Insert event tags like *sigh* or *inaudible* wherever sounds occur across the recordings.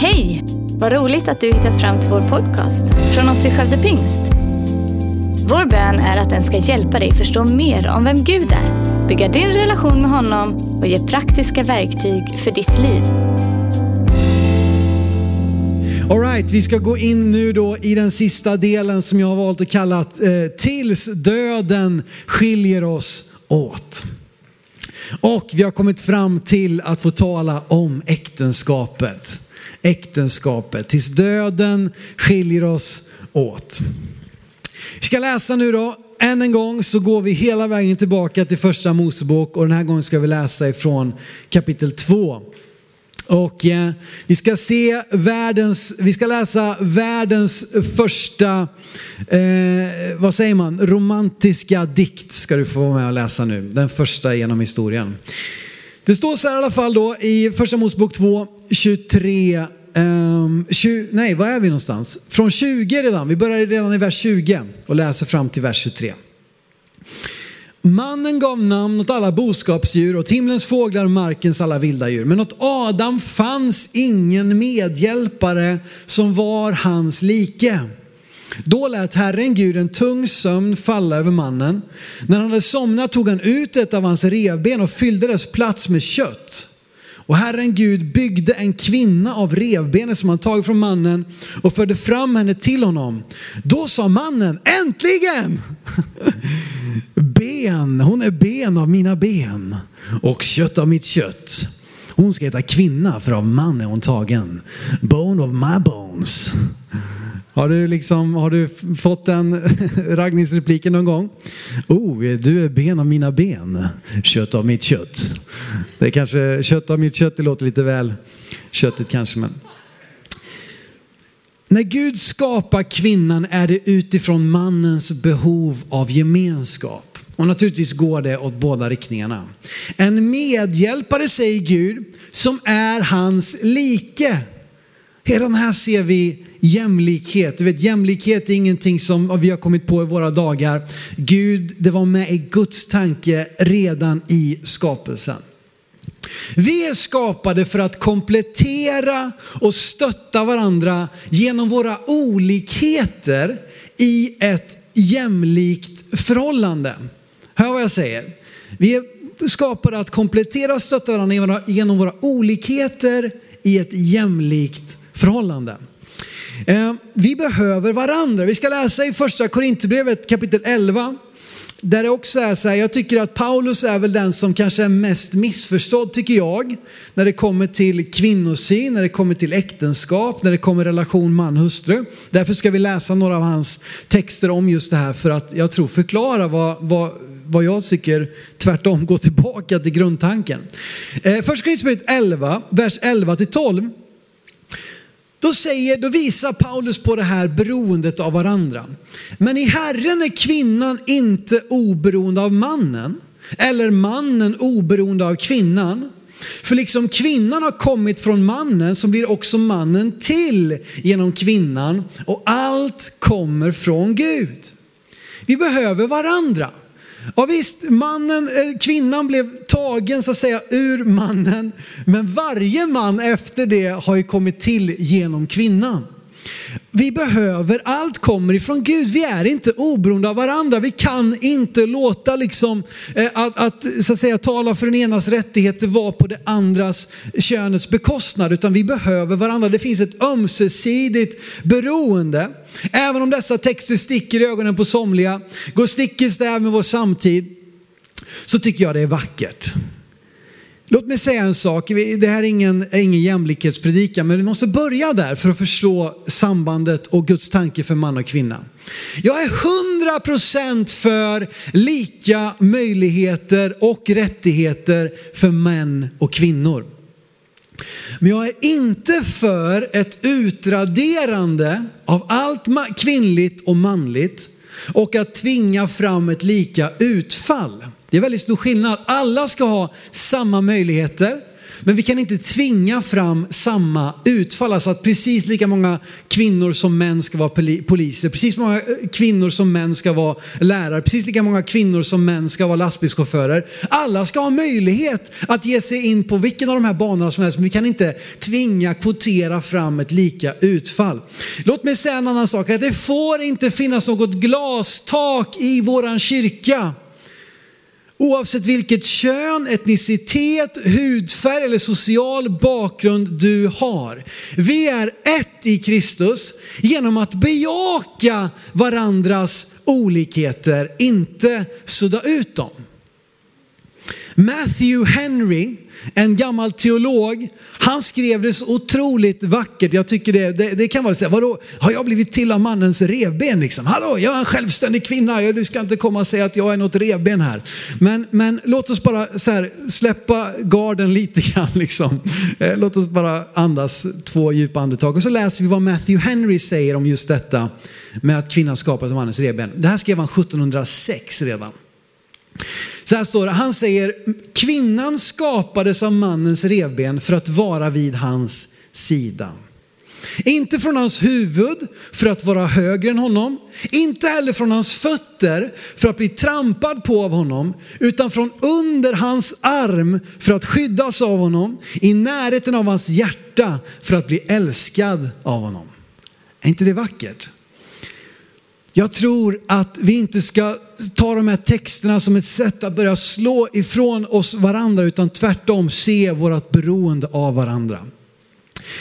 Hej! Vad roligt att du hittat fram till vår podcast från oss i Skövde Pingst. Vår bön är att den ska hjälpa dig förstå mer om vem Gud är, bygga din relation med honom och ge praktiska verktyg för ditt liv. Alright, vi ska gå in nu då i den sista delen som jag har valt att kalla eh, Tills döden skiljer oss åt. Och vi har kommit fram till att få tala om äktenskapet. Äktenskapet, tills döden skiljer oss åt. Vi ska läsa nu då, än en gång så går vi hela vägen tillbaka till första Mosebok och den här gången ska vi läsa ifrån kapitel 2. Och eh, vi ska se världens, vi ska läsa världens första, eh, vad säger man, romantiska dikt ska du få vara med och läsa nu. Den första genom historien. Det står så här i alla fall då i första Mosebok 2, 23, um, 20, nej var är vi någonstans? Från 20 redan, vi börjar redan i vers 20 och läser fram till vers 23. Mannen gav namn åt alla boskapsdjur, åt himlens fåglar och markens alla vilda djur. Men åt Adam fanns ingen medhjälpare som var hans like. Då lät Herren Gud en tung sömn falla över mannen. När han hade somnat tog han ut ett av hans revben och fyllde dess plats med kött. Och Herren Gud byggde en kvinna av revbenet som han tagit från mannen och förde fram henne till honom. Då sa mannen, äntligen! *laughs* Ben, hon är ben av mina ben och kött av mitt kött. Hon ska heta kvinna för av man är hon tagen. Bone of my bones. Har du, liksom, har du fått den *laughs* raggningsrepliken någon gång? Oh, du är ben av mina ben, kött av mitt kött. Det är kanske, kött av mitt kött, det låter lite väl köttigt kanske. Men. När Gud skapar kvinnan är det utifrån mannens behov av gemenskap. Och naturligtvis går det åt båda riktningarna. En medhjälpare säger Gud som är hans like. Redan här ser vi jämlikhet. Du vet, jämlikhet är ingenting som vi har kommit på i våra dagar. Gud, det var med i Guds tanke redan i skapelsen. Vi är skapade för att komplettera och stötta varandra genom våra olikheter i ett jämlikt förhållande. Hör vad jag säger. Vi är skapade att komplettera och stötta varandra genom våra olikheter i ett jämlikt förhållande. Eh, vi behöver varandra. Vi ska läsa i första Korinthierbrevet kapitel 11. Där det också är så här, jag tycker att Paulus är väl den som kanske är mest missförstådd tycker jag. När det kommer till kvinnosyn, när det kommer till äktenskap, när det kommer relation man-hustru. Därför ska vi läsa några av hans texter om just det här för att jag tror förklara vad, vad, vad jag tycker tvärtom går tillbaka till grundtanken. Eh, första Korinthierbrevet 11, vers 11 till 12. Då, säger, då visar Paulus på det här beroendet av varandra. Men i Herren är kvinnan inte oberoende av mannen, eller mannen oberoende av kvinnan. För liksom kvinnan har kommit från mannen så blir också mannen till genom kvinnan och allt kommer från Gud. Vi behöver varandra. Ja visst, mannen, eh, kvinnan blev tagen så att säga ur mannen, men varje man efter det har ju kommit till genom kvinnan. Vi behöver, allt kommer ifrån Gud. Vi är inte oberoende av varandra. Vi kan inte låta liksom, eh, att, att, så att säga, tala för den enas rättigheter vara på det andras eh, könets bekostnad, utan vi behöver varandra. Det finns ett ömsesidigt beroende. Även om dessa texter sticker i ögonen på somliga, går stick i stäv med vår samtid, så tycker jag det är vackert. Låt mig säga en sak, det här är ingen, ingen jämlikhetspredikan, men vi måste börja där för att förstå sambandet och Guds tanke för man och kvinna. Jag är hundra procent för lika möjligheter och rättigheter för män och kvinnor. Men jag är inte för ett utraderande av allt kvinnligt och manligt och att tvinga fram ett lika utfall. Det är väldigt stor skillnad. Alla ska ha samma möjligheter. Men vi kan inte tvinga fram samma utfall, alltså att precis lika många kvinnor som män ska vara poliser, precis många eh, kvinnor som män ska vara lärare, precis lika många kvinnor som män ska vara lastbilschaufförer. Alla ska ha möjlighet att ge sig in på vilken av de här banorna som helst, men vi kan inte tvinga, kvotera fram ett lika utfall. Låt mig säga en annan sak, att det får inte finnas något glastak i våran kyrka. Oavsett vilket kön, etnicitet, hudfärg eller social bakgrund du har. Vi är ett i Kristus genom att bejaka varandras olikheter, inte sudda ut dem. Matthew Henry en gammal teolog, han skrev det så otroligt vackert. Jag tycker det, det, det kan vara så här, vadå, har jag blivit till av mannens revben liksom? Hallå, jag är en självständig kvinna, du ska inte komma och säga att jag är något revben här. Men, men låt oss bara så här, släppa garden lite grann liksom. Eh, låt oss bara andas två djupa andetag och så läser vi vad Matthew Henry säger om just detta med att kvinnan skapas av mannens revben. Det här skrev han 1706 redan. Så här står det, han säger kvinnan skapades av mannens revben för att vara vid hans sida. Inte från hans huvud för att vara högre än honom, inte heller från hans fötter för att bli trampad på av honom, utan från under hans arm för att skyddas av honom, i närheten av hans hjärta för att bli älskad av honom. Är inte det vackert? Jag tror att vi inte ska ta de här texterna som ett sätt att börja slå ifrån oss varandra utan tvärtom se vårt beroende av varandra.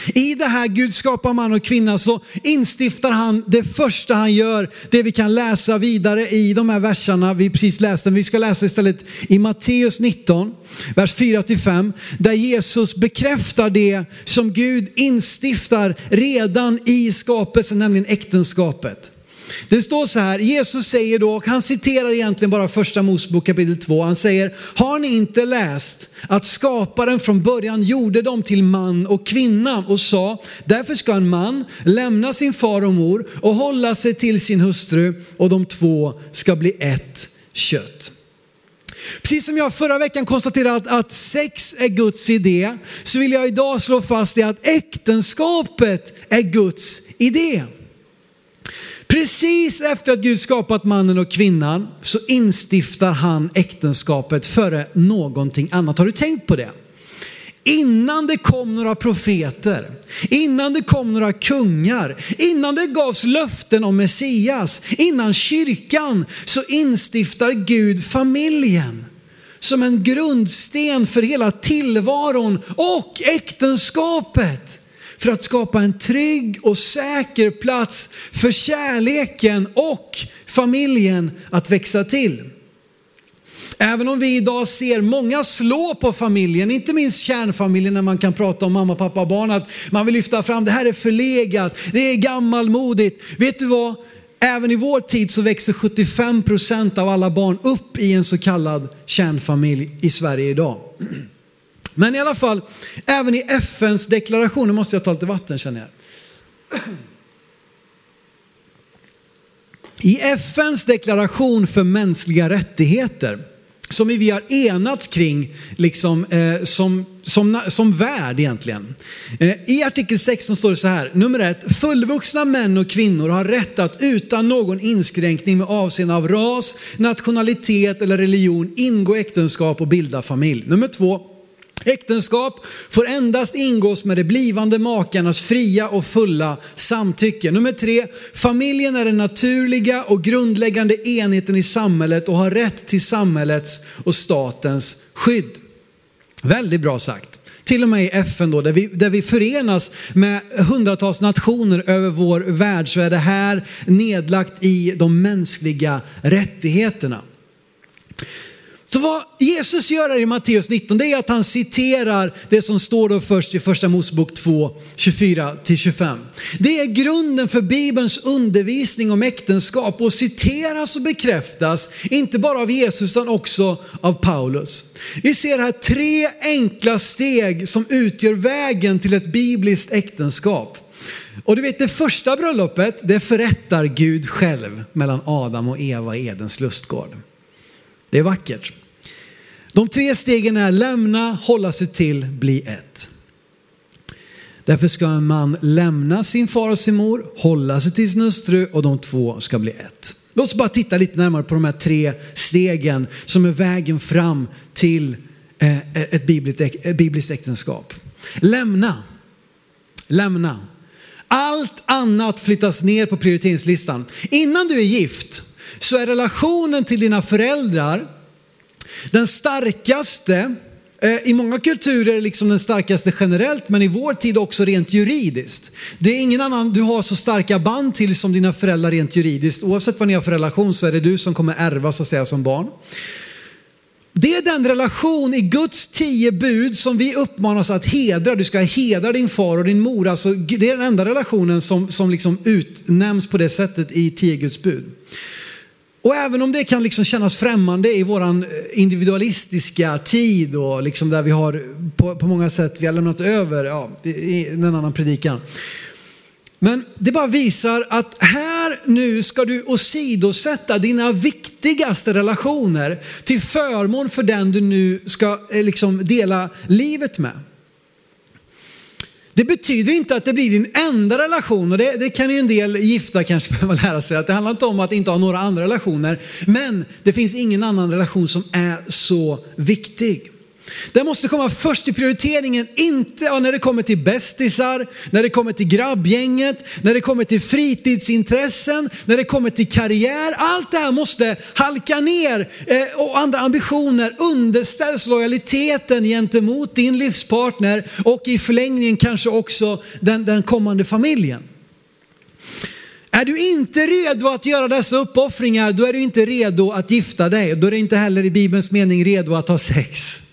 I det här Gud skapar man och kvinna så instiftar han det första han gör, det vi kan läsa vidare i de här verserna vi precis läste. Vi ska läsa istället i Matteus 19, vers 4-5, där Jesus bekräftar det som Gud instiftar redan i skapelsen, nämligen äktenskapet. Det står så här, Jesus säger då, och han citerar egentligen bara första Mosebok kapitel 2. Han säger, har ni inte läst att skaparen från början gjorde dem till man och kvinna och sa, därför ska en man lämna sin far och mor och hålla sig till sin hustru och de två ska bli ett kött. Precis som jag förra veckan konstaterade att, att sex är Guds idé, så vill jag idag slå fast det att äktenskapet är Guds idé. Precis efter att Gud skapat mannen och kvinnan så instiftar han äktenskapet före någonting annat. Har du tänkt på det? Innan det kom några profeter, innan det kom några kungar, innan det gavs löften om Messias, innan kyrkan så instiftar Gud familjen som en grundsten för hela tillvaron och äktenskapet för att skapa en trygg och säker plats för kärleken och familjen att växa till. Även om vi idag ser många slå på familjen, inte minst kärnfamiljen när man kan prata om mamma, pappa och barn, att man vill lyfta fram det här är förlegat, det är gammalmodigt. Vet du vad? Även i vår tid så växer 75% av alla barn upp i en så kallad kärnfamilj i Sverige idag. Men i alla fall, även i FNs deklaration, nu måste jag ta lite vatten känner jag. I FNs deklaration för mänskliga rättigheter, som vi har enats kring liksom, eh, som, som, som värld egentligen. Eh, I artikel 16 står det så här, nummer ett, fullvuxna män och kvinnor har rätt att utan någon inskränkning med avseende av ras, nationalitet eller religion ingå äktenskap och bilda familj. Nummer två, Äktenskap får endast ingås med de blivande makarnas fria och fulla samtycke. Nummer tre, familjen är den naturliga och grundläggande enheten i samhället och har rätt till samhällets och statens skydd. Väldigt bra sagt. Till och med i FN då, där vi, där vi förenas med hundratals nationer över vår värld så är det här nedlagt i de mänskliga rättigheterna. Så vad Jesus gör här i Matteus 19, det är att han citerar det som står då först i första Mosebok 2, 24-25. Det är grunden för Bibelns undervisning om äktenskap och citeras och bekräftas, inte bara av Jesus utan också av Paulus. Vi ser här tre enkla steg som utgör vägen till ett bibliskt äktenskap. Och du vet det första bröllopet, det förrättar Gud själv mellan Adam och Eva i Edens lustgård. Det är vackert. De tre stegen är lämna, hålla sig till, bli ett. Därför ska en man lämna sin far och sin mor, hålla sig till sin hustru och de två ska bli ett. Låt oss bara titta lite närmare på de här tre stegen som är vägen fram till eh, ett bibliskt äktenskap. Lämna. Lämna. Allt annat flyttas ner på prioriteringslistan. Innan du är gift så är relationen till dina föräldrar den starkaste eh, I många kulturer är det liksom den starkaste generellt, men i vår tid också rent juridiskt. Det är ingen annan du har så starka band till som dina föräldrar rent juridiskt. Oavsett vad ni har för relation så är det du som kommer ärva så att säga som barn. Det är den relation i Guds tio bud som vi uppmanas att hedra. Du ska hedra din far och din mor. Alltså, det är den enda relationen som, som liksom utnämns på det sättet i tio Guds bud. Och även om det kan liksom kännas främmande i våran eh, individualistiska tid och liksom där vi har på, på många sätt, vi har lämnat över, ja, i en annan predikan. Men det bara visar att här nu ska du åsidosätta dina viktigaste relationer till förmån för den du nu ska eh, liksom dela livet med. Det betyder inte att det blir din enda relation och det, det, kan ju en del gifta kanske *laughs* behöva lära sig att det handlar inte om att inte ha några andra relationer. Men det finns ingen annan relation som är så viktig. Det måste komma först i prioriteringen, inte när det kommer till bästisar, när det kommer till grabbgänget, när det kommer till fritidsintressen, när det kommer till karriär. Allt det här måste halka ner eh, och andra ambitioner underställs lojaliteten gentemot din livspartner och i förlängningen kanske också den, den kommande familjen. Är du inte redo att göra dessa uppoffringar, då är du inte redo att gifta dig. Då är du inte heller i Bibelns mening redo att ha sex.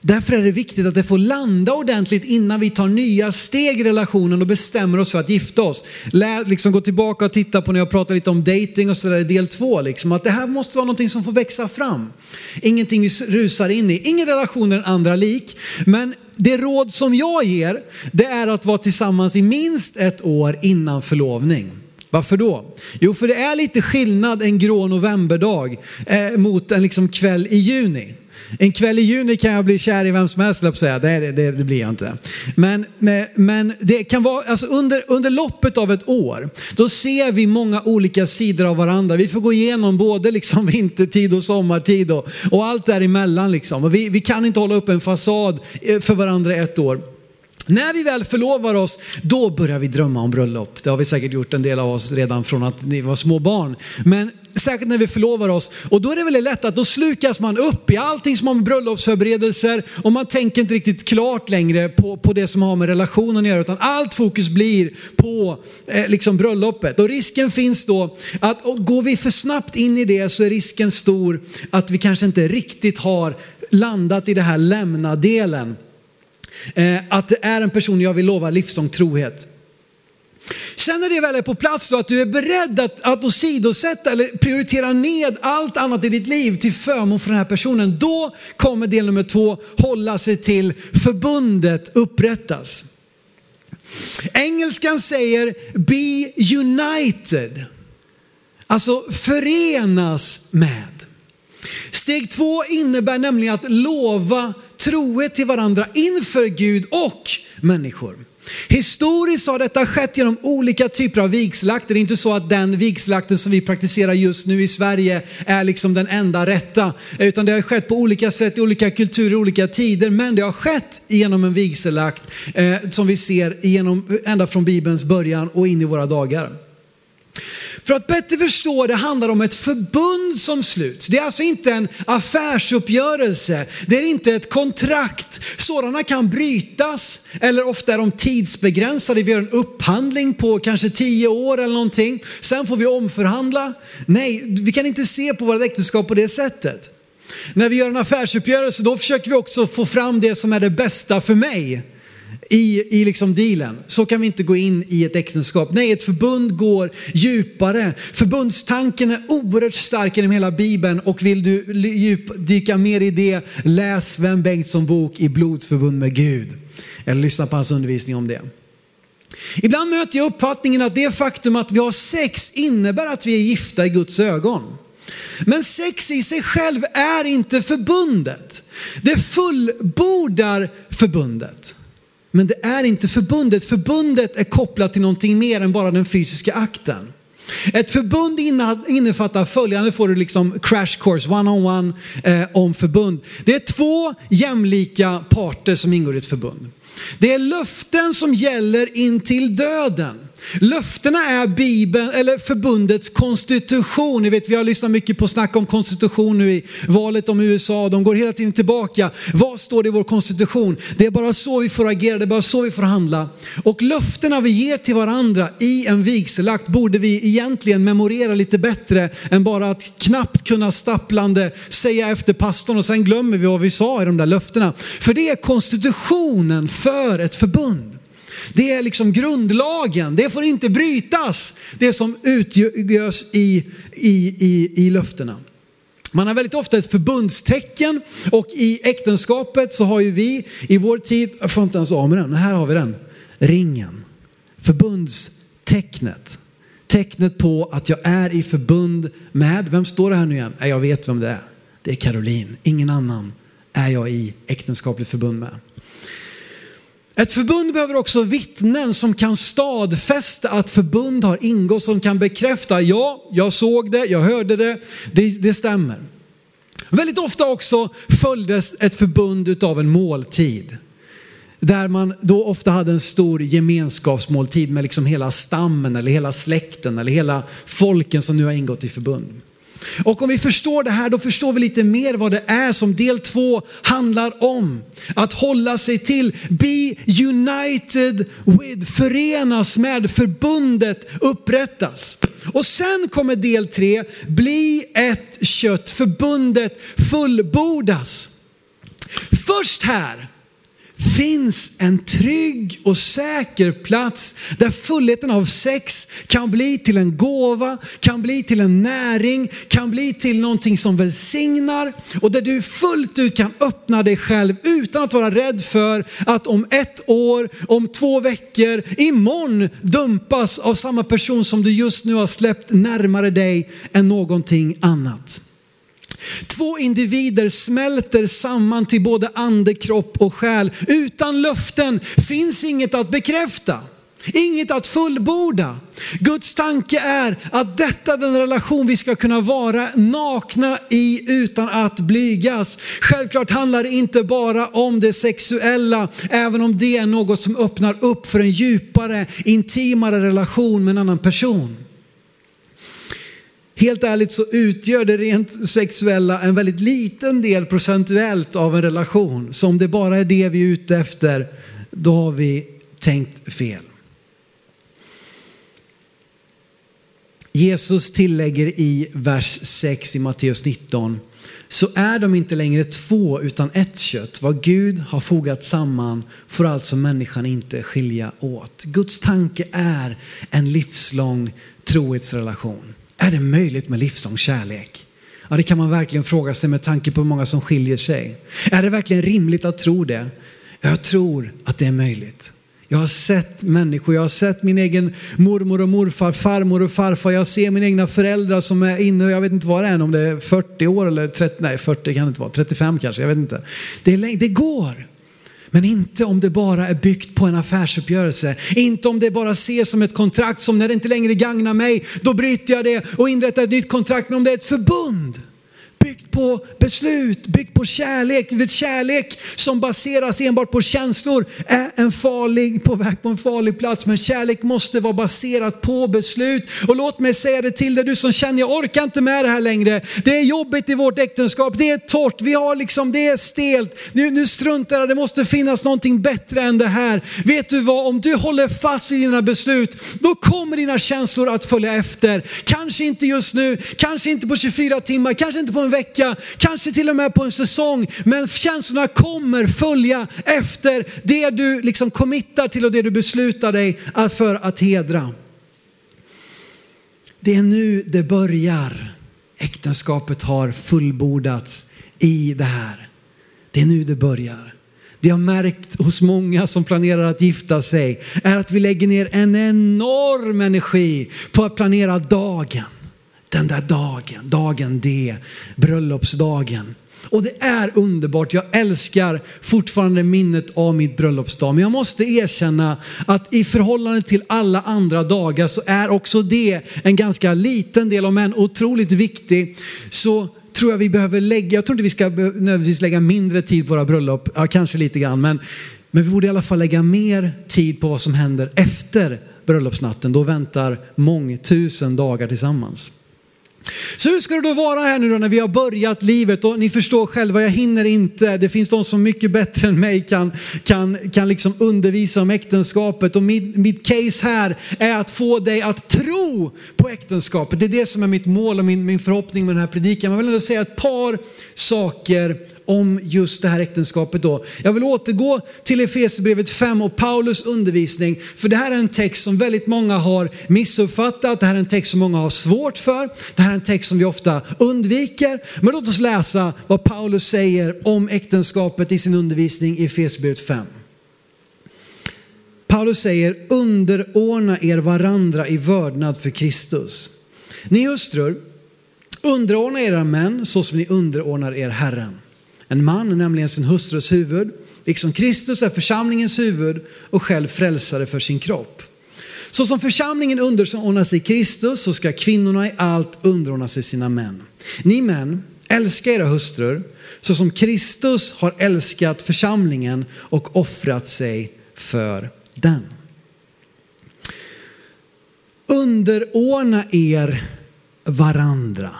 Därför är det viktigt att det får landa ordentligt innan vi tar nya steg i relationen och bestämmer oss för att gifta oss. Lä, liksom gå tillbaka och titta på när jag pratade lite om dating och sådär i del två. Liksom, att det här måste vara någonting som får växa fram. Ingenting vi rusar in i. Ingen relation är den andra lik. Men det råd som jag ger, det är att vara tillsammans i minst ett år innan förlovning. Varför då? Jo, för det är lite skillnad en grå novemberdag eh, mot en liksom kväll i juni. En kväll i juni kan jag bli kär i vem som helst, jag säga. Det, det, det, blir jag inte. Men, men det kan vara, alltså under, under loppet av ett år, då ser vi många olika sidor av varandra. Vi får gå igenom både liksom *laughs* vintertid och sommartid och, och allt däremellan. Liksom. Och vi, vi kan inte hålla upp en fasad eh, för varandra ett år. När vi väl förlovar oss, då börjar vi drömma om bröllop. Det har vi säkert gjort en del av oss redan från att ni var små barn. Men särskilt när vi förlovar oss. Och då är det väldigt lätt att då slukas man upp i allting som har med bröllopsförberedelser och man tänker inte riktigt klart längre på, på det som har med relationen att göra. Utan allt fokus blir på eh, liksom bröllopet. Och risken finns då att går vi för snabbt in i det så är risken stor att vi kanske inte riktigt har landat i det här lämna-delen. Eh, att det är en person jag vill lova livslång trohet. Sen när det väl är på plats då, att du är beredd att, att åsidosätta eller prioritera ned allt annat i ditt liv till förmån för den här personen. Då kommer del nummer två, hålla sig till förbundet upprättas. Engelskan säger be united. Alltså förenas med. Steg två innebär nämligen att lova trohet till varandra inför Gud och människor. Historiskt har detta skett genom olika typer av vigslakter. Det är inte så att den vigslakten som vi praktiserar just nu i Sverige är liksom den enda rätta. Utan det har skett på olika sätt i olika kulturer, olika tider. Men det har skett genom en vigselakt eh, som vi ser genom, ända från Bibelns början och in i våra dagar. För att bättre förstå det handlar om ett förbund som sluts. Det är alltså inte en affärsuppgörelse. Det är inte ett kontrakt. Sådana kan brytas eller ofta är de tidsbegränsade. Vi gör en upphandling på kanske tio år eller någonting. Sen får vi omförhandla. Nej, vi kan inte se på våra äktenskap på det sättet. När vi gör en affärsuppgörelse då försöker vi också få fram det som är det bästa för mig i, i liksom dealen. Så kan vi inte gå in i ett äktenskap. Nej, ett förbund går djupare. Förbundstanken är oerhört stark genom hela Bibeln och vill du dyka mer i det, läs Sven Bengtsson bok i blodsförbund med Gud. Eller lyssna på hans undervisning om det. Ibland möter jag uppfattningen att det faktum att vi har sex innebär att vi är gifta i Guds ögon. Men sex i sig själv är inte förbundet. Det fullbordar förbundet. Men det är inte förbundet. Förbundet är kopplat till någonting mer än bara den fysiska akten. Ett förbund innefattar följande, får du liksom crash course, one-on-one eh, om förbund. Det är två jämlika parter som ingår i ett förbund. Det är löften som gäller in till döden. Löftena är Bibeln, eller förbundets konstitution. Ni vet, vi har lyssnat mycket på snack om konstitution nu i valet om USA. De går hela tiden tillbaka. Vad står det i vår konstitution? Det är bara så vi får agera, det är bara så vi får handla. Och löftena vi ger till varandra i en vigselakt borde vi egentligen memorera lite bättre än bara att knappt kunna stapplande säga efter pastorn och sen glömmer vi vad vi sa i de där löftena. För det är konstitutionen för ett förbund. Det är liksom grundlagen, det får inte brytas, det som utgörs i, i, i, i löftena. Man har väldigt ofta ett förbundstecken och i äktenskapet så har ju vi i vår tid, jag får inte ens av med den, här har vi den, ringen. Förbundstecknet. Tecknet på att jag är i förbund med, vem står det här nu igen? Jag vet vem det är. Det är Caroline, ingen annan är jag i äktenskapligt förbund med. Ett förbund behöver också vittnen som kan stadfästa att förbund har ingått, som kan bekräfta, ja, jag såg det, jag hörde det, det, det stämmer. Väldigt ofta också följdes ett förbund av en måltid. Där man då ofta hade en stor gemenskapsmåltid med liksom hela stammen eller hela släkten eller hela folken som nu har ingått i förbund. Och om vi förstår det här, då förstår vi lite mer vad det är som del två handlar om. Att hålla sig till, be united with, förenas med, förbundet upprättas. Och sen kommer del tre, bli ett kött, förbundet fullbordas. Först här finns en trygg och säker plats där fullheten av sex kan bli till en gåva, kan bli till en näring, kan bli till någonting som välsignar och där du fullt ut kan öppna dig själv utan att vara rädd för att om ett år, om två veckor, imorgon dumpas av samma person som du just nu har släppt närmare dig än någonting annat. Två individer smälter samman till både ande, kropp och själ. Utan löften finns inget att bekräfta. Inget att fullborda. Guds tanke är att detta är den relation vi ska kunna vara nakna i utan att blygas. Självklart handlar det inte bara om det sexuella, även om det är något som öppnar upp för en djupare, intimare relation med en annan person. Helt ärligt så utgör det rent sexuella en väldigt liten del procentuellt av en relation. Så om det bara är det vi är ute efter, då har vi tänkt fel. Jesus tillägger i vers 6 i Matteus 19, så är de inte längre två utan ett kött. Vad Gud har fogat samman får alltså människan inte skilja åt. Guds tanke är en livslång trohetsrelation. Är det möjligt med livslång kärlek? Ja, det kan man verkligen fråga sig med tanke på hur många som skiljer sig. Är det verkligen rimligt att tro det? Jag tror att det är möjligt. Jag har sett människor, jag har sett min egen mormor och morfar, farmor och farfar. Jag ser mina egna föräldrar som är inne, jag vet inte vad det är, om det är 40 år eller 30, nej 40 kan det inte vara, 35 kanske, jag vet inte. Det, är, det går. Men inte om det bara är byggt på en affärsuppgörelse. Inte om det bara ses som ett kontrakt som när det inte längre gagnar mig, då bryter jag det och inrättar ett nytt kontrakt. Men om det är ett förbund byggt på beslut, byggt på kärlek. Vet, kärlek som baseras enbart på känslor är en farlig, på väg på en farlig plats. Men kärlek måste vara baserat på beslut. Och låt mig säga det till dig, du som känner jag orkar inte med det här längre. Det är jobbigt i vårt äktenskap, det är torrt, vi har liksom, det är stelt. Nu, nu struntar jag, det måste finnas någonting bättre än det här. Vet du vad, om du håller fast vid dina beslut, då kommer dina känslor att följa efter. Kanske inte just nu, kanske inte på 24 timmar, kanske inte på en vecka, kanske till och med på en säsong. Men känslorna kommer följa efter det du liksom committar till och det du beslutar dig för att hedra. Det är nu det börjar. Äktenskapet har fullbordats i det här. Det är nu det börjar. Det jag märkt hos många som planerar att gifta sig är att vi lägger ner en enorm energi på att planera dagen den där dagen, dagen D, bröllopsdagen. Och det är underbart, jag älskar fortfarande minnet av mitt bröllopsdag. Men jag måste erkänna att i förhållande till alla andra dagar så är också det en ganska liten del, om än otroligt viktig. Så tror jag vi behöver lägga, jag tror inte vi ska nödvändigtvis lägga mindre tid på våra bröllop, ja, kanske lite grann, men, men vi borde i alla fall lägga mer tid på vad som händer efter bröllopsnatten. Då väntar mångtusen dagar tillsammans. Så hur ska det då vara här nu då när vi har börjat livet och ni förstår själva, jag hinner inte. Det finns de som mycket bättre än mig kan, kan, kan liksom undervisa om äktenskapet och mitt, mitt case här är att få dig att tro på äktenskapet. Det är det som är mitt mål och min, min förhoppning med den här predikan. Men jag vill ändå säga ett par saker om just det här äktenskapet då. Jag vill återgå till Efesierbrevet 5 och Paulus undervisning. För det här är en text som väldigt många har missuppfattat. Det här är en text som många har svårt för. Det här är en text som vi ofta undviker. Men låt oss läsa vad Paulus säger om äktenskapet i sin undervisning i Efesierbrevet 5. Paulus säger underordna er varandra i vördnad för Kristus. Ni hustrur, underordna era män så som ni underordnar er Herren. En man är nämligen sin hustrus huvud, liksom Kristus är församlingens huvud och själv frälsare för sin kropp. Så som församlingen underordnar sig Kristus så ska kvinnorna i allt underordna sig sina män. Ni män, älska era hustrur så som Kristus har älskat församlingen och offrat sig för den. Underordna er varandra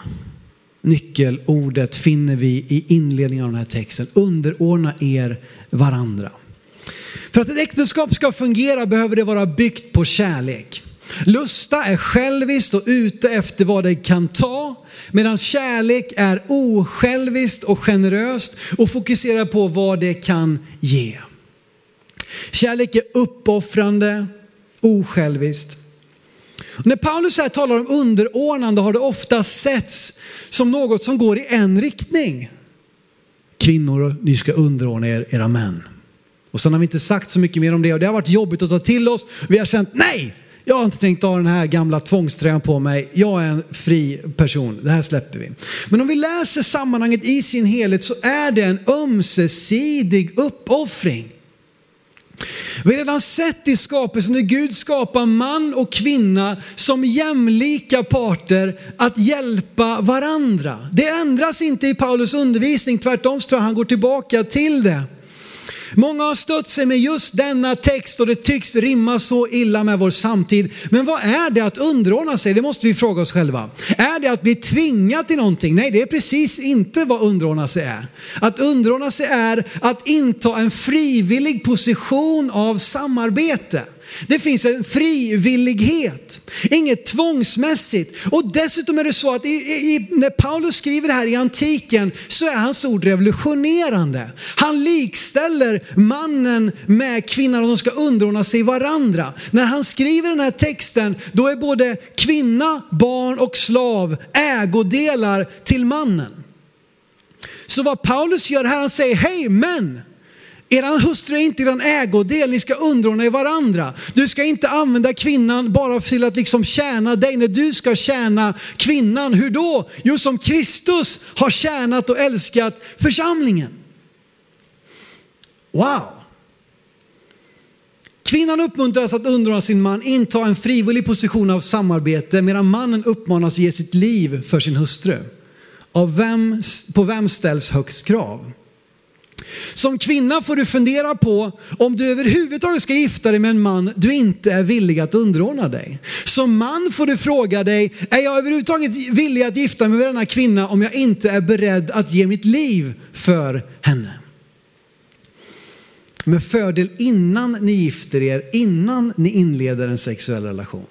nyckelordet finner vi i inledningen av den här texten. Underordna er varandra. För att ett äktenskap ska fungera behöver det vara byggt på kärlek. Lusta är själviskt och ute efter vad det kan ta, medan kärlek är osjälviskt och generöst och fokuserar på vad det kan ge. Kärlek är uppoffrande, osjälviskt. När Paulus här talar om underordnande har det ofta setts som något som går i en riktning. Kvinnor, ni ska underordna er era män. Och sen har vi inte sagt så mycket mer om det och det har varit jobbigt att ta till oss. Vi har känt nej, jag har inte tänkt ha den här gamla tvångströjan på mig. Jag är en fri person. Det här släpper vi. Men om vi läser sammanhanget i sin helhet så är det en ömsesidig uppoffring. Vi har redan sett i skapelsen hur Gud skapar man och kvinna som jämlika parter att hjälpa varandra. Det ändras inte i Paulus undervisning, tvärtom tror jag han går tillbaka till det. Många har stött sig med just denna text och det tycks rimma så illa med vår samtid. Men vad är det att underordna sig? Det måste vi fråga oss själva. Är det att bli tvingad till någonting? Nej, det är precis inte vad underordna sig är. Att underordna sig är att inta en frivillig position av samarbete. Det finns en frivillighet, inget tvångsmässigt. Och dessutom är det så att i, i, när Paulus skriver det här i antiken så är hans ord revolutionerande. Han likställer mannen med kvinnan och de ska underordna sig varandra. När han skriver den här texten då är både kvinna, barn och slav ägodelar till mannen. Så vad Paulus gör här, han säger hej män, Eran hustru är inte eran ägodel, ni ska underordna er varandra. Du ska inte använda kvinnan bara till att liksom tjäna dig, när du ska tjäna kvinnan. Hur då? Jo, som Kristus har tjänat och älskat församlingen. Wow! Kvinnan uppmuntras att underordna sin man, inta en frivillig position av samarbete, medan mannen uppmanas ge sitt liv för sin hustru. Av vem, på vem ställs högst krav? Som kvinna får du fundera på om du överhuvudtaget ska gifta dig med en man du inte är villig att underordna dig. Som man får du fråga dig, är jag överhuvudtaget villig att gifta mig med denna kvinna om jag inte är beredd att ge mitt liv för henne? Med fördel innan ni gifter er, innan ni inleder en sexuell relation.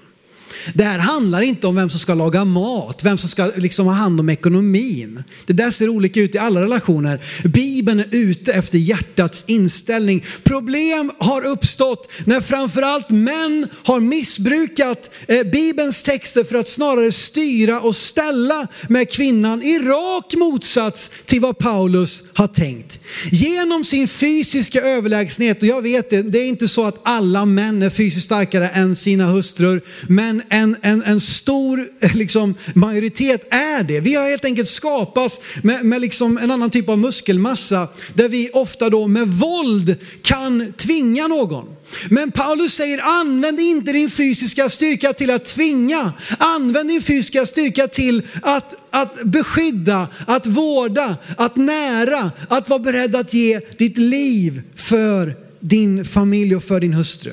Det här handlar inte om vem som ska laga mat, vem som ska liksom ha hand om ekonomin. Det där ser olika ut i alla relationer. Bibeln är ute efter hjärtats inställning. Problem har uppstått när framförallt män har missbrukat eh, Bibelns texter för att snarare styra och ställa med kvinnan i rak motsats till vad Paulus har tänkt. Genom sin fysiska överlägsenhet, och jag vet det, det är inte så att alla män är fysiskt starkare än sina hustrur, men en, en, en stor eh, liksom, majoritet är det. Vi har helt enkelt skapats med, med liksom en annan typ av muskelmassa där vi ofta då med våld kan tvinga någon. Men Paulus säger använd inte din fysiska styrka till att tvinga. Använd din fysiska styrka till att, att beskydda, att vårda, att nära, att vara beredd att ge ditt liv för din familj och för din hustru.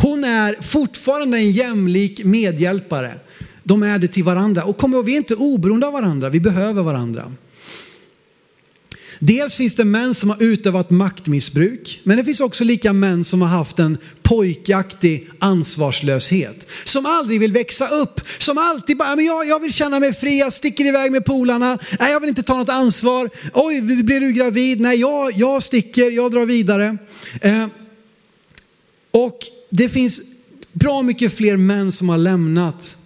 Hon är fortfarande en jämlik medhjälpare. De är det till varandra. Och kom ihåg, vi är inte oberoende av varandra, vi behöver varandra. Dels finns det män som har utövat maktmissbruk, men det finns också lika män som har haft en pojkaktig ansvarslöshet. Som aldrig vill växa upp, som alltid bara, men jag, jag vill känna mig fri, jag sticker iväg med polarna, nej jag vill inte ta något ansvar, oj blir du gravid, nej jag, jag sticker, jag drar vidare. Eh, och det finns bra mycket fler män som har lämnat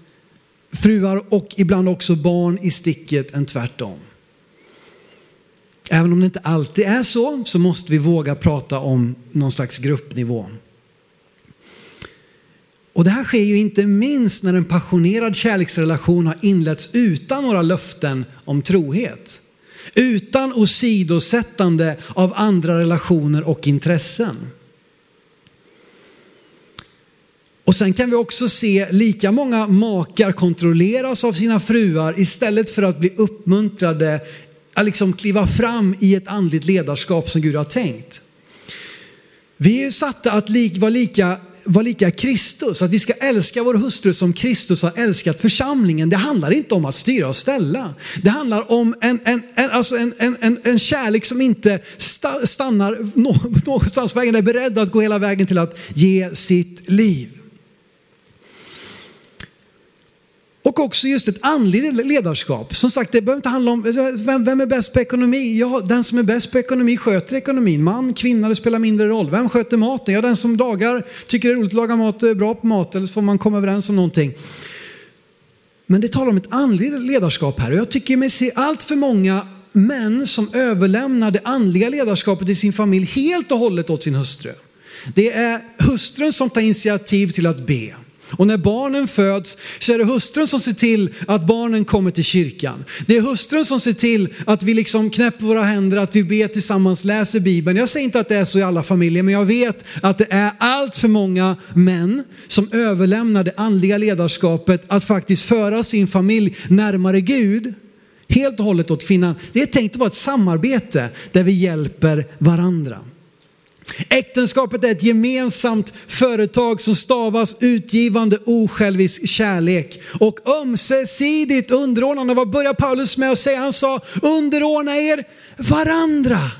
fruar och ibland också barn i sticket än tvärtom. Även om det inte alltid är så, så måste vi våga prata om någon slags gruppnivå. Och det här sker ju inte minst när en passionerad kärleksrelation har inletts utan några löften om trohet. Utan åsidosättande av andra relationer och intressen. Och sen kan vi också se lika många makar kontrolleras av sina fruar istället för att bli uppmuntrade att liksom kliva fram i ett andligt ledarskap som Gud har tänkt. Vi är satta att vara lika, vara lika Kristus, att vi ska älska vår hustru som Kristus har älskat församlingen. Det handlar inte om att styra och ställa. Det handlar om en, en, en, alltså en, en, en kärlek som inte stannar *laughs* någonstans på vägen, är beredd att gå hela vägen till att ge sitt liv. Och också just ett andligt ledarskap. Som sagt, det behöver inte handla om alltså, vem, vem är bäst på ekonomi? Ja, den som är bäst på ekonomi sköter ekonomin. Man, kvinna, det spelar mindre roll. Vem sköter maten? Ja, den som dagar, tycker det är roligt att laga mat, är bra på mat eller så får man komma överens om någonting. Men det talar om ett andligt ledarskap här och jag tycker mig se allt för många män som överlämnar det andliga ledarskapet i sin familj helt och hållet åt sin hustru. Det är hustrun som tar initiativ till att be. Och när barnen föds så är det hustrun som ser till att barnen kommer till kyrkan. Det är hustrun som ser till att vi liksom knäpper våra händer, att vi ber tillsammans, läser Bibeln. Jag säger inte att det är så i alla familjer, men jag vet att det är allt för många män som överlämnar det andliga ledarskapet att faktiskt föra sin familj närmare Gud helt och hållet åt kvinnan. Det är tänkt att vara ett samarbete där vi hjälper varandra. Äktenskapet är ett gemensamt företag som stavas utgivande osjälvisk kärlek och ömsesidigt underordnande. Vad börjar Paulus med att säga? Han sa underordna er varandra.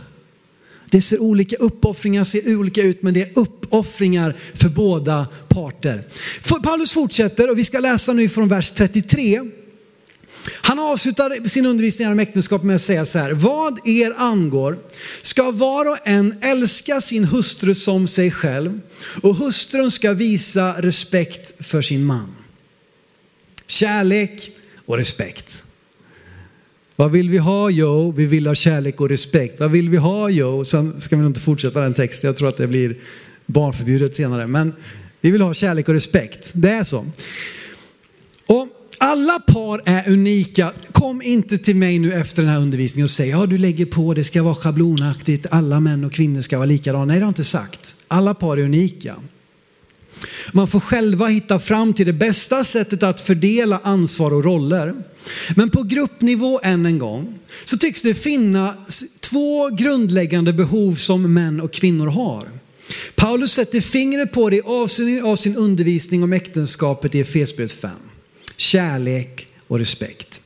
Det ser olika uppoffringar ser olika ut men det är uppoffringar för båda parter. Paulus fortsätter och vi ska läsa nu från vers 33. Han avslutar sin undervisning om äktenskap med att säga så här. Vad er angår ska var och en älska sin hustru som sig själv och hustrun ska visa respekt för sin man. Kärlek och respekt. Vad vill vi ha? Jo, vi vill ha kärlek och respekt. Vad vill vi ha? Jo, sen ska vi nog inte fortsätta den texten. Jag tror att det blir barnförbjudet senare. Men vi vill ha kärlek och respekt. Det är så. Och alla par är unika. Kom inte till mig nu efter den här undervisningen och säg, ja du lägger på, det ska vara schablonaktigt, alla män och kvinnor ska vara likadana. Nej, det har jag inte sagt. Alla par är unika. Man får själva hitta fram till det bästa sättet att fördela ansvar och roller. Men på gruppnivå än en gång så tycks det finnas två grundläggande behov som män och kvinnor har. Paulus sätter fingret på det i avsnitt av sin undervisning om äktenskapet i Efesierbrevet 5 kärlek och respekt.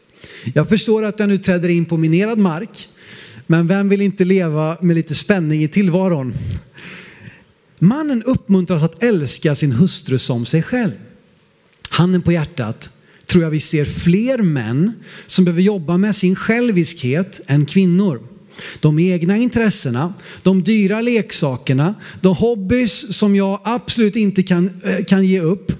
Jag förstår att jag nu träder in på minerad mark, men vem vill inte leva med lite spänning i tillvaron? Mannen uppmuntras att älska sin hustru som sig själv. Handen på hjärtat tror jag vi ser fler män som behöver jobba med sin själviskhet än kvinnor. De egna intressena, de dyra leksakerna, de hobbys som jag absolut inte kan, eh, kan ge upp.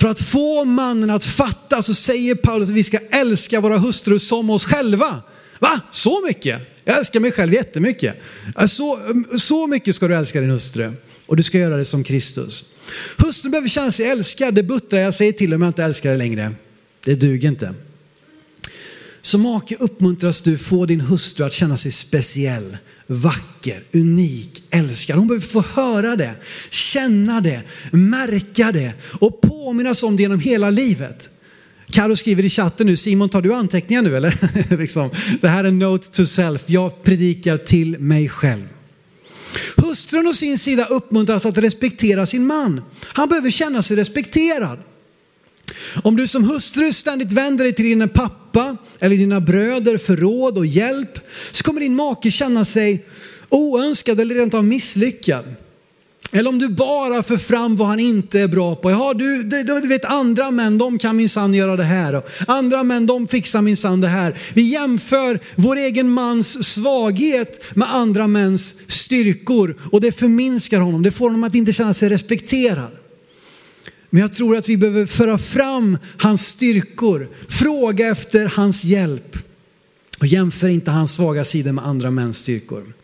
För att få mannen att fatta så säger Paulus att vi ska älska våra hustrur som oss själva. Va? Så mycket? Jag älskar mig själv jättemycket. Så, så mycket ska du älska din hustru. Och du ska göra det som Kristus. Hustrun behöver känna sig älskad, det buttrar jag säger till om jag inte älskar det längre. Det duger inte. Som make uppmuntras du få din hustru att känna sig speciell, vacker, unik, älskad. Hon behöver få höra det, känna det, märka det och påminnas om det genom hela livet. Karo skriver i chatten nu, Simon tar du anteckningar nu eller? *laughs* liksom. Det här är note to self, jag predikar till mig själv. Hustrun å sin sida uppmuntras att respektera sin man. Han behöver känna sig respekterad. Om du som hustru ständigt vänder dig till din pappa eller dina bröder för råd och hjälp så kommer din make känna sig oönskad eller rent av misslyckad. Eller om du bara för fram vad han inte är bra på. Ja, du, du, du vet andra män, de kan minsann göra det här. Andra män, de fixar minsann det här. Vi jämför vår egen mans svaghet med andra mäns styrkor. Och det förminskar honom, det får honom att inte känna sig respekterad. Men jag tror att vi behöver föra fram hans styrkor, fråga efter hans hjälp. Och jämför inte hans svaga sidor med andra mäns styrkor.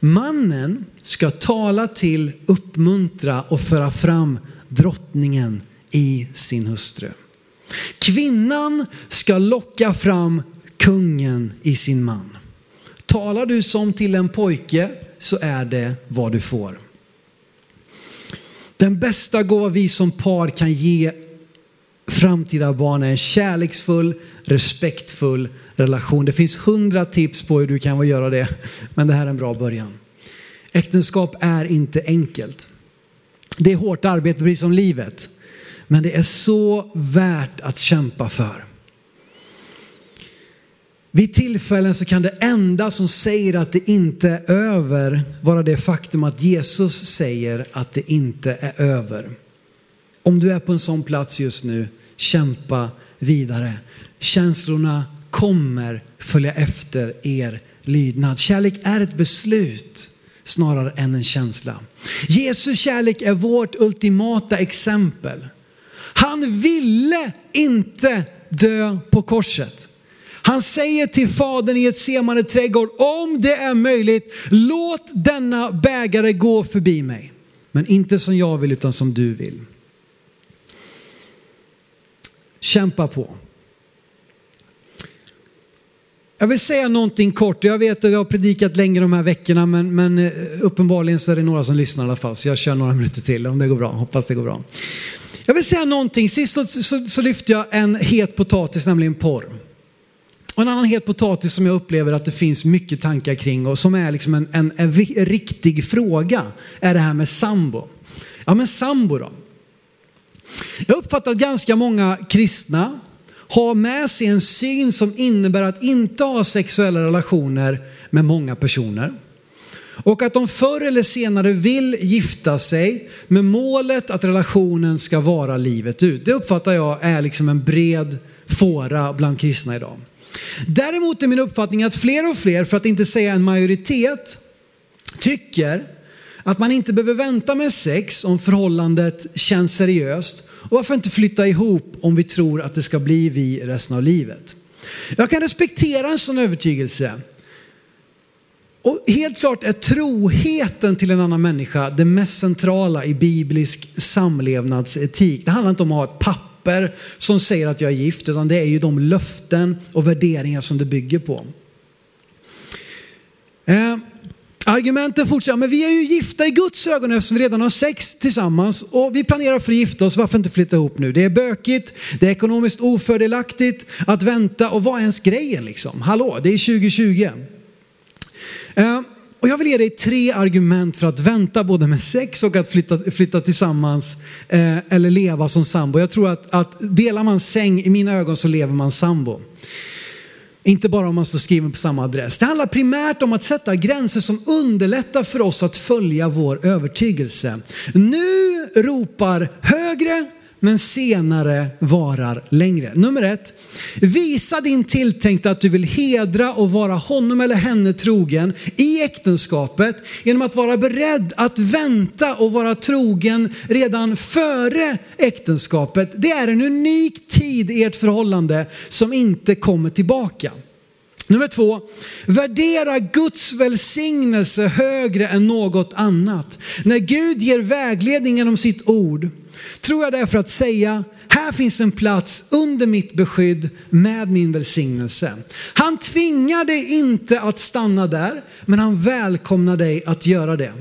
Mannen ska tala till, uppmuntra och föra fram drottningen i sin hustru. Kvinnan ska locka fram kungen i sin man. Talar du som till en pojke så är det vad du får. Den bästa gåva vi som par kan ge framtida barn är en kärleksfull, respektfull relation. Det finns hundra tips på hur du kan göra det, men det här är en bra början. Äktenskap är inte enkelt. Det är hårt arbete, precis som livet. Men det är så värt att kämpa för. Vid tillfällen så kan det enda som säger att det inte är över vara det faktum att Jesus säger att det inte är över. Om du är på en sån plats just nu, kämpa vidare. Känslorna kommer följa efter er lydnad. Kärlek är ett beslut snarare än en känsla. Jesu kärlek är vårt ultimata exempel. Han ville inte dö på korset. Han säger till fadern i ett semande trädgård, om det är möjligt, låt denna bägare gå förbi mig. Men inte som jag vill utan som du vill. Kämpa på. Jag vill säga någonting kort. Jag vet att jag har predikat länge de här veckorna men, men eh, uppenbarligen så är det några som lyssnar i alla fall. Så jag kör några minuter till om det går bra. Hoppas det går bra. Jag vill säga någonting. Sist så, så, så lyfte jag en het potatis, nämligen porr. Och en annan het potatis som jag upplever att det finns mycket tankar kring och som är liksom en, en, en riktig fråga är det här med sambo. Ja men sambo då. Jag uppfattar att ganska många kristna har med sig en syn som innebär att inte ha sexuella relationer med många personer. Och att de förr eller senare vill gifta sig med målet att relationen ska vara livet ut. Det uppfattar jag är liksom en bred fåra bland kristna idag. Däremot är min uppfattning att fler och fler, för att inte säga en majoritet, tycker att man inte behöver vänta med sex om förhållandet känns seriöst. Och varför inte flytta ihop om vi tror att det ska bli vi resten av livet. Jag kan respektera en sån övertygelse. Och helt klart är troheten till en annan människa det mest centrala i biblisk samlevnadsetik. Det handlar inte om att ha ett papper som säger att jag är gift, utan det är ju de löften och värderingar som det bygger på. Eh, Argumenten fortsätter, men vi är ju gifta i Guds ögon eftersom vi redan har sex tillsammans och vi planerar för att gifta oss, varför inte flytta ihop nu? Det är bökigt, det är ekonomiskt ofördelaktigt att vänta och vad är ens grejen liksom? Hallå, det är 2020. Eh, och jag vill ge dig tre argument för att vänta både med sex och att flytta, flytta tillsammans eh, eller leva som sambo. Jag tror att, att delar man säng, i mina ögon så lever man sambo. Inte bara om man står skriven på samma adress. Det handlar primärt om att sätta gränser som underlättar för oss att följa vår övertygelse. Nu ropar högre men senare varar längre. Nummer ett, visa din tilltänkta att du vill hedra och vara honom eller henne trogen i äktenskapet genom att vara beredd att vänta och vara trogen redan före äktenskapet. Det är en unik tid i ert förhållande som inte kommer tillbaka. Nummer två, värdera Guds välsignelse högre än något annat. När Gud ger vägledning genom sitt ord tror jag därför att säga, här finns en plats under mitt beskydd med min välsignelse. Han tvingar dig inte att stanna där, men han välkomnar dig att göra det.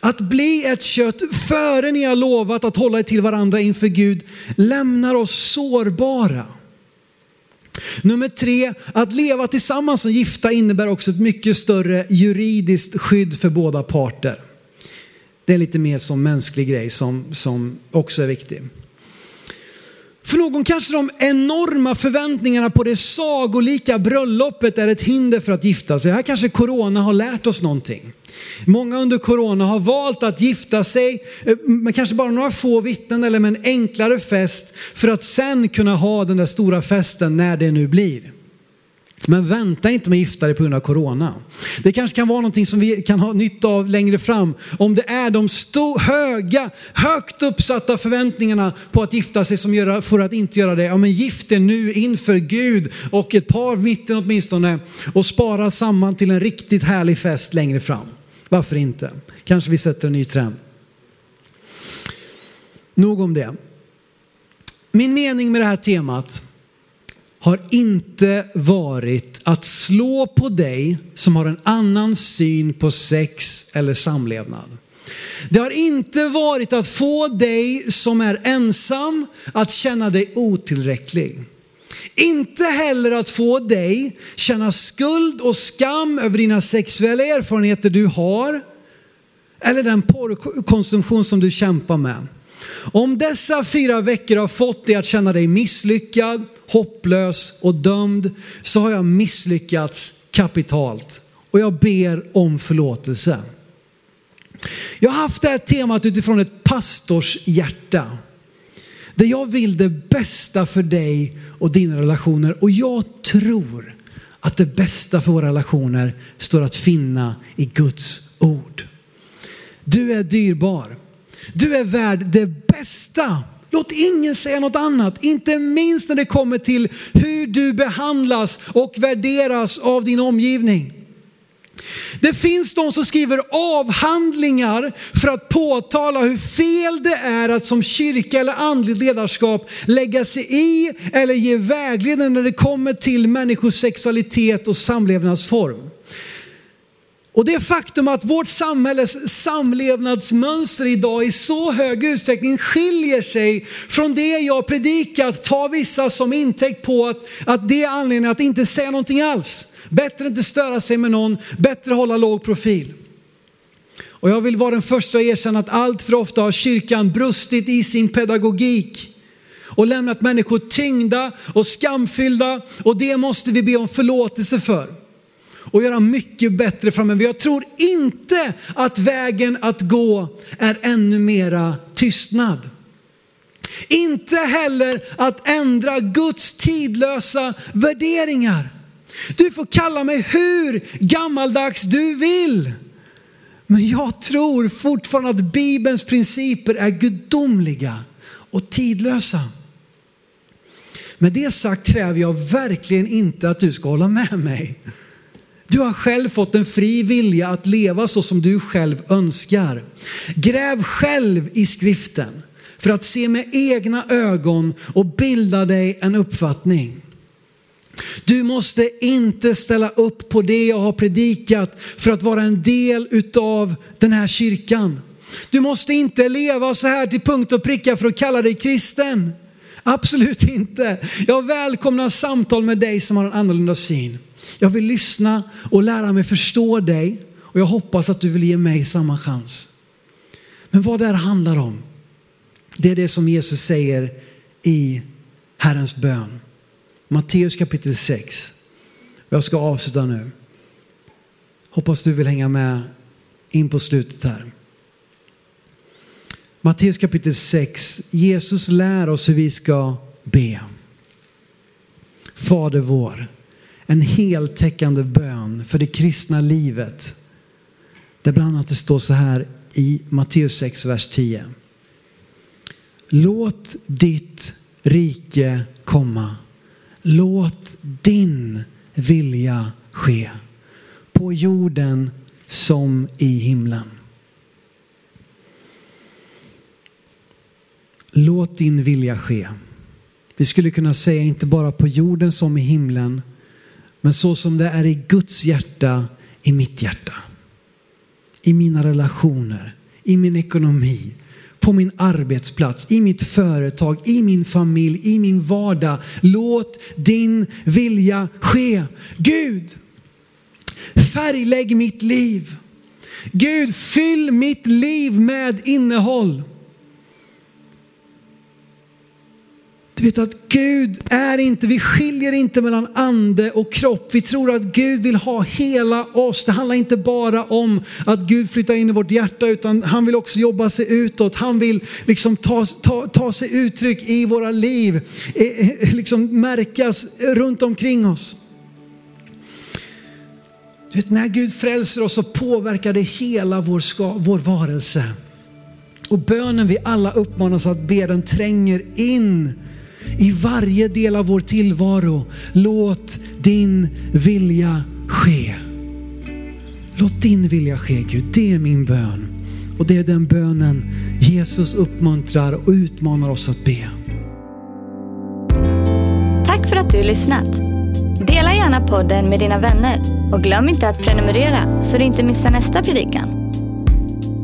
Att bli ett kött före ni har lovat att hålla er till varandra inför Gud lämnar oss sårbara. Nummer tre, att leva tillsammans som gifta innebär också ett mycket större juridiskt skydd för båda parter. Det är lite mer som mänsklig grej som, som också är viktig. Någon kanske de enorma förväntningarna på det sagolika bröllopet är ett hinder för att gifta sig. Här kanske corona har lärt oss någonting. Många under corona har valt att gifta sig eh, med kanske bara några få vittnen eller med en enklare fest för att sen kunna ha den där stora festen när det nu blir. Men vänta inte med att gifta dig på grund av corona. Det kanske kan vara någonting som vi kan ha nytta av längre fram. Om det är de stor, höga, högt uppsatta förväntningarna på att gifta sig som gör får att inte göra det. Ja men gift er nu inför Gud och ett par mitten åtminstone och spara samman till en riktigt härlig fest längre fram. Varför inte? Kanske vi sätter en ny trend. Nog om det. Min mening med det här temat har inte varit att slå på dig som har en annan syn på sex eller samlevnad. Det har inte varit att få dig som är ensam att känna dig otillräcklig. Inte heller att få dig känna skuld och skam över dina sexuella erfarenheter du har eller den porrkonsumtion som du kämpar med. Om dessa fyra veckor har fått dig att känna dig misslyckad, hopplös och dömd så har jag misslyckats kapitalt och jag ber om förlåtelse. Jag har haft det här temat utifrån ett pastors hjärta. Där jag vill det bästa för dig och dina relationer och jag tror att det bästa för våra relationer står att finna i Guds ord. Du är dyrbar. Du är värd det bästa. Låt ingen säga något annat, inte minst när det kommer till hur du behandlas och värderas av din omgivning. Det finns de som skriver avhandlingar för att påtala hur fel det är att som kyrka eller andligt ledarskap lägga sig i eller ge vägledning när det kommer till människors sexualitet och samlevnadsform. Och det faktum att vårt samhälles samlevnadsmönster idag i så hög utsträckning skiljer sig från det jag predikat tar vissa som intäkt på att, att det är anledningen att inte säga någonting alls. Bättre inte störa sig med någon, bättre hålla låg profil. Och jag vill vara den första att erkänna att allt för ofta har kyrkan brustit i sin pedagogik och lämnat människor tyngda och skamfyllda och det måste vi be om förlåtelse för och göra mycket bättre framöver. Jag tror inte att vägen att gå är ännu mera tystnad. Inte heller att ändra Guds tidlösa värderingar. Du får kalla mig hur gammaldags du vill. Men jag tror fortfarande att Bibelns principer är gudomliga och tidlösa. Med det sagt kräver jag verkligen inte att du ska hålla med mig. Du har själv fått en fri vilja att leva så som du själv önskar. Gräv själv i skriften för att se med egna ögon och bilda dig en uppfattning. Du måste inte ställa upp på det jag har predikat för att vara en del utav den här kyrkan. Du måste inte leva så här till punkt och pricka för att kalla dig kristen. Absolut inte. Jag välkomnar samtal med dig som har en annorlunda syn. Jag vill lyssna och lära mig förstå dig och jag hoppas att du vill ge mig samma chans. Men vad det här handlar om, det är det som Jesus säger i Herrens bön. Matteus kapitel 6. Jag ska avsluta nu. Hoppas du vill hänga med in på slutet här. Matteus kapitel 6. Jesus lär oss hur vi ska be. Fader vår en heltäckande bön för det kristna livet. Där bland annat det står så här i Matteus 6, vers 10. Låt ditt rike komma. Låt din vilja ske. På jorden som i himlen. Låt din vilja ske. Vi skulle kunna säga inte bara på jorden som i himlen, men så som det är i Guds hjärta, i mitt hjärta. I mina relationer, i min ekonomi, på min arbetsplats, i mitt företag, i min familj, i min vardag. Låt din vilja ske. Gud, färglägg mitt liv. Gud, fyll mitt liv med innehåll. Du vet att Gud är inte, vi skiljer inte mellan ande och kropp. Vi tror att Gud vill ha hela oss. Det handlar inte bara om att Gud flyttar in i vårt hjärta utan han vill också jobba sig utåt. Han vill liksom ta, ta, ta sig uttryck i våra liv, liksom märkas runt omkring oss. Du vet, när Gud frälser oss så påverkar det hela vår, ska, vår varelse. Och bönen vi alla uppmanas att be, den tränger in i varje del av vår tillvaro. Låt din vilja ske. Låt din vilja ske Gud, det är min bön. Och det är den bönen Jesus uppmuntrar och utmanar oss att be. Tack för att du lyssnat. Dela gärna podden med dina vänner och glöm inte att prenumerera så du inte missar nästa predikan.